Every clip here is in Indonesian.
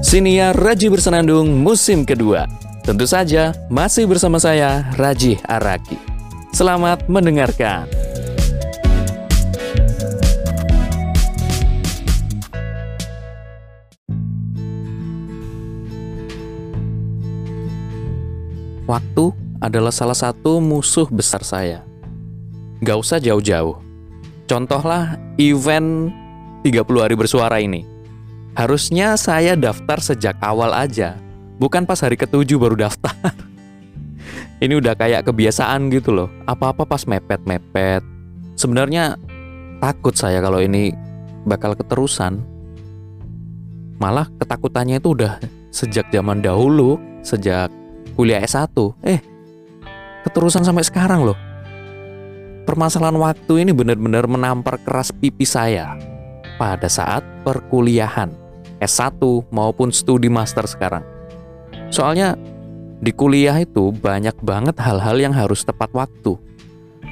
Siniar Raji Bersenandung musim kedua. Tentu saja masih bersama saya Raji Araki. Selamat mendengarkan. Waktu adalah salah satu musuh besar saya. Gak usah jauh-jauh. Contohlah event 30 hari bersuara ini. Harusnya saya daftar sejak awal aja, bukan pas hari ketujuh baru daftar. ini udah kayak kebiasaan gitu loh. Apa-apa pas mepet-mepet. Sebenarnya takut saya kalau ini bakal keterusan. Malah ketakutannya itu udah sejak zaman dahulu, sejak kuliah S1. Eh, keterusan sampai sekarang loh. Permasalahan waktu ini benar-benar menampar keras pipi saya pada saat perkuliahan S1 maupun studi master sekarang. Soalnya di kuliah itu banyak banget hal-hal yang harus tepat waktu.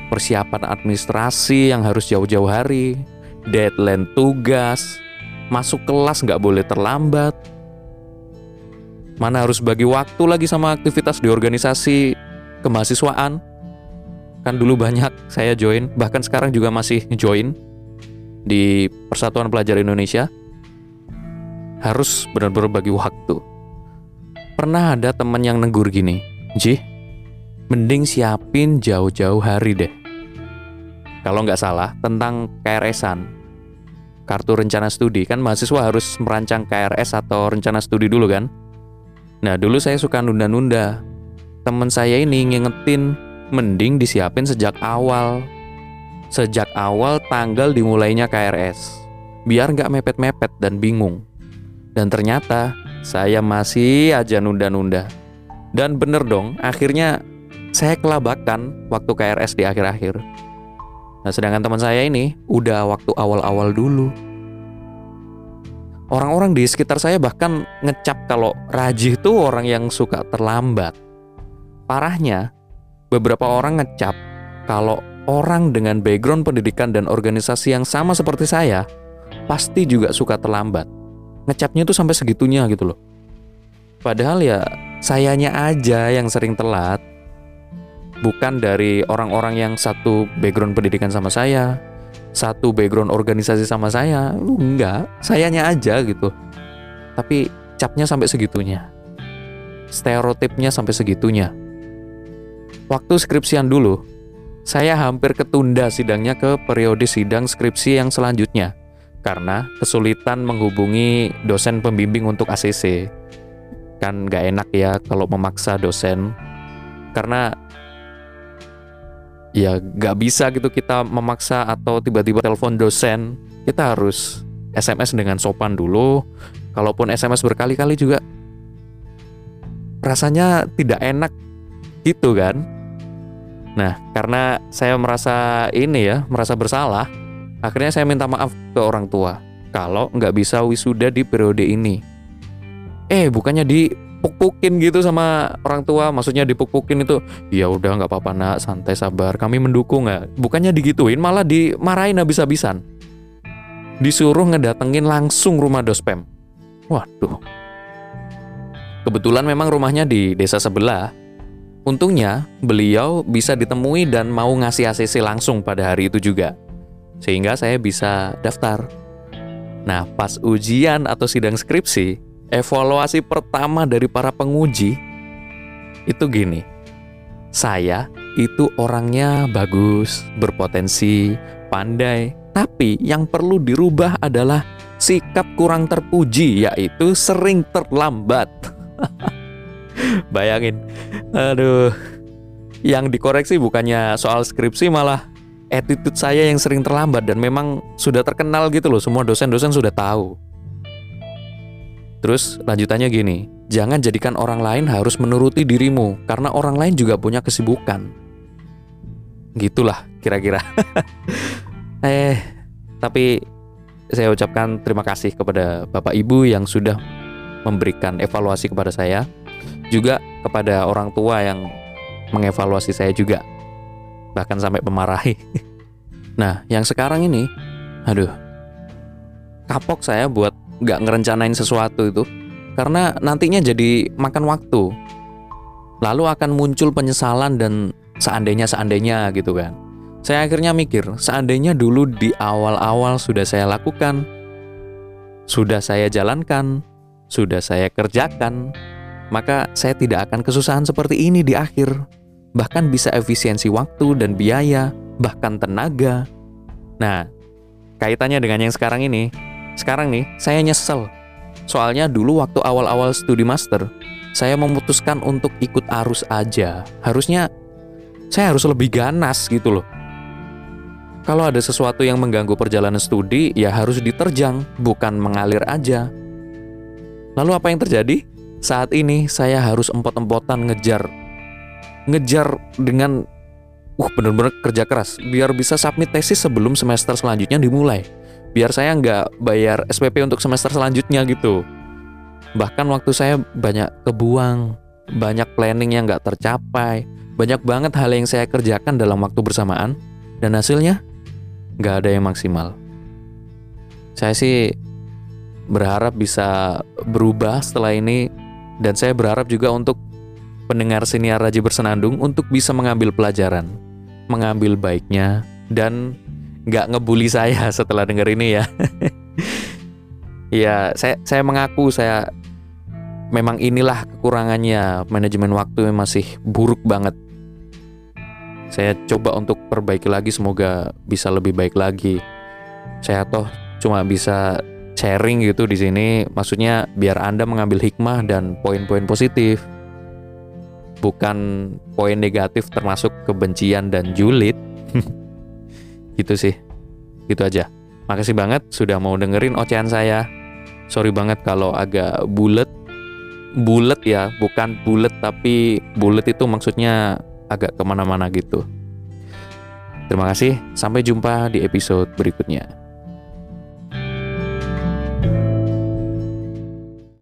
Persiapan administrasi yang harus jauh-jauh hari, deadline tugas, masuk kelas nggak boleh terlambat, Mana harus bagi waktu lagi sama aktivitas di organisasi kemahasiswaan. Kan dulu banyak saya join, bahkan sekarang juga masih join di Persatuan Pelajar Indonesia. Harus benar-benar bagi waktu. Pernah ada teman yang negur gini, Ji, mending siapin jauh-jauh hari deh. Kalau nggak salah, tentang KRS-an, kartu rencana studi. Kan mahasiswa harus merancang KRS atau rencana studi dulu kan? Nah dulu saya suka nunda-nunda. Temen saya ini ngingetin mending disiapin sejak awal. Sejak awal tanggal dimulainya KRS. Biar nggak mepet-mepet dan bingung. Dan ternyata saya masih aja nunda-nunda. Dan bener dong, akhirnya saya kelabakan waktu KRS di akhir-akhir. Nah sedangkan teman saya ini udah waktu awal-awal dulu. Orang-orang di sekitar saya bahkan ngecap kalau Rajih itu orang yang suka terlambat. Parahnya, beberapa orang ngecap kalau orang dengan background pendidikan dan organisasi yang sama seperti saya pasti juga suka terlambat. Ngecapnya itu sampai segitunya gitu loh. Padahal ya sayanya aja yang sering telat. Bukan dari orang-orang yang satu background pendidikan sama saya, satu background organisasi sama saya. Lu enggak sayanya aja gitu. Tapi capnya sampai segitunya. Stereotipnya sampai segitunya. Waktu skripsian dulu saya hampir ketunda sidangnya ke periode sidang skripsi yang selanjutnya karena kesulitan menghubungi dosen pembimbing untuk ACC kan nggak enak ya kalau memaksa dosen. Karena ya nggak bisa gitu kita memaksa atau tiba-tiba telepon dosen. Kita harus SMS dengan sopan dulu. Kalaupun SMS berkali-kali juga rasanya tidak enak gitu kan. Nah karena saya merasa ini ya merasa bersalah akhirnya saya minta maaf ke orang tua kalau nggak bisa wisuda di periode ini. Eh bukannya di dipuk-pukin gitu sama orang tua maksudnya dipuk-pukin itu ya udah nggak apa-apa nak santai sabar kami mendukung nggak? Bukannya digituin malah dimarahin habis-habisan. Disuruh ngedatengin langsung rumah dospem. Waduh. Kebetulan memang rumahnya di desa sebelah. Untungnya beliau bisa ditemui dan mau ngasih ACC langsung pada hari itu juga sehingga saya bisa daftar nah pas ujian atau sidang skripsi evaluasi pertama dari para penguji itu gini. Saya itu orangnya bagus, berpotensi, pandai, tapi yang perlu dirubah adalah sikap kurang terpuji yaitu sering terlambat. Bayangin. Aduh. Yang dikoreksi bukannya soal skripsi malah attitude saya yang sering terlambat dan memang sudah terkenal gitu loh semua dosen-dosen sudah tahu. Terus lanjutannya gini, jangan jadikan orang lain harus menuruti dirimu karena orang lain juga punya kesibukan. Gitulah kira-kira. eh, tapi saya ucapkan terima kasih kepada Bapak Ibu yang sudah memberikan evaluasi kepada saya, juga kepada orang tua yang mengevaluasi saya juga, bahkan sampai memarahi. nah, yang sekarang ini, aduh, kapok saya buat nggak ngerencanain sesuatu itu karena nantinya jadi makan waktu. Lalu akan muncul penyesalan dan seandainya-seandainya gitu kan. Saya akhirnya mikir, seandainya dulu di awal-awal sudah saya lakukan, sudah saya jalankan, sudah saya kerjakan, maka saya tidak akan kesusahan seperti ini di akhir. Bahkan bisa efisiensi waktu dan biaya, bahkan tenaga. Nah, kaitannya dengan yang sekarang ini, sekarang nih saya nyesel. Soalnya dulu waktu awal-awal studi master, saya memutuskan untuk ikut arus aja. Harusnya saya harus lebih ganas gitu loh. Kalau ada sesuatu yang mengganggu perjalanan studi, ya harus diterjang, bukan mengalir aja. Lalu apa yang terjadi? Saat ini saya harus empot-empotan ngejar ngejar dengan uh bener-bener kerja keras biar bisa submit tesis sebelum semester selanjutnya dimulai. Biar saya nggak bayar SPP untuk semester selanjutnya gitu. Bahkan waktu saya banyak kebuang, banyak planning yang nggak tercapai, banyak banget hal yang saya kerjakan dalam waktu bersamaan, dan hasilnya nggak ada yang maksimal. Saya sih berharap bisa berubah setelah ini, dan saya berharap juga untuk pendengar siniar Raji Bersenandung untuk bisa mengambil pelajaran, mengambil baiknya, dan nggak ngebully saya setelah denger ini ya. ya, saya saya mengaku saya memang inilah kekurangannya manajemen waktu masih buruk banget. Saya coba untuk perbaiki lagi semoga bisa lebih baik lagi. Saya toh cuma bisa sharing gitu di sini maksudnya biar Anda mengambil hikmah dan poin-poin positif. Bukan poin negatif termasuk kebencian dan julid. gitu sih. Gitu aja. Makasih banget sudah mau dengerin ocehan saya. Sorry banget kalau agak bulet bulat ya, bukan bulat tapi bulat itu maksudnya agak ke mana-mana gitu. Terima kasih, sampai jumpa di episode berikutnya.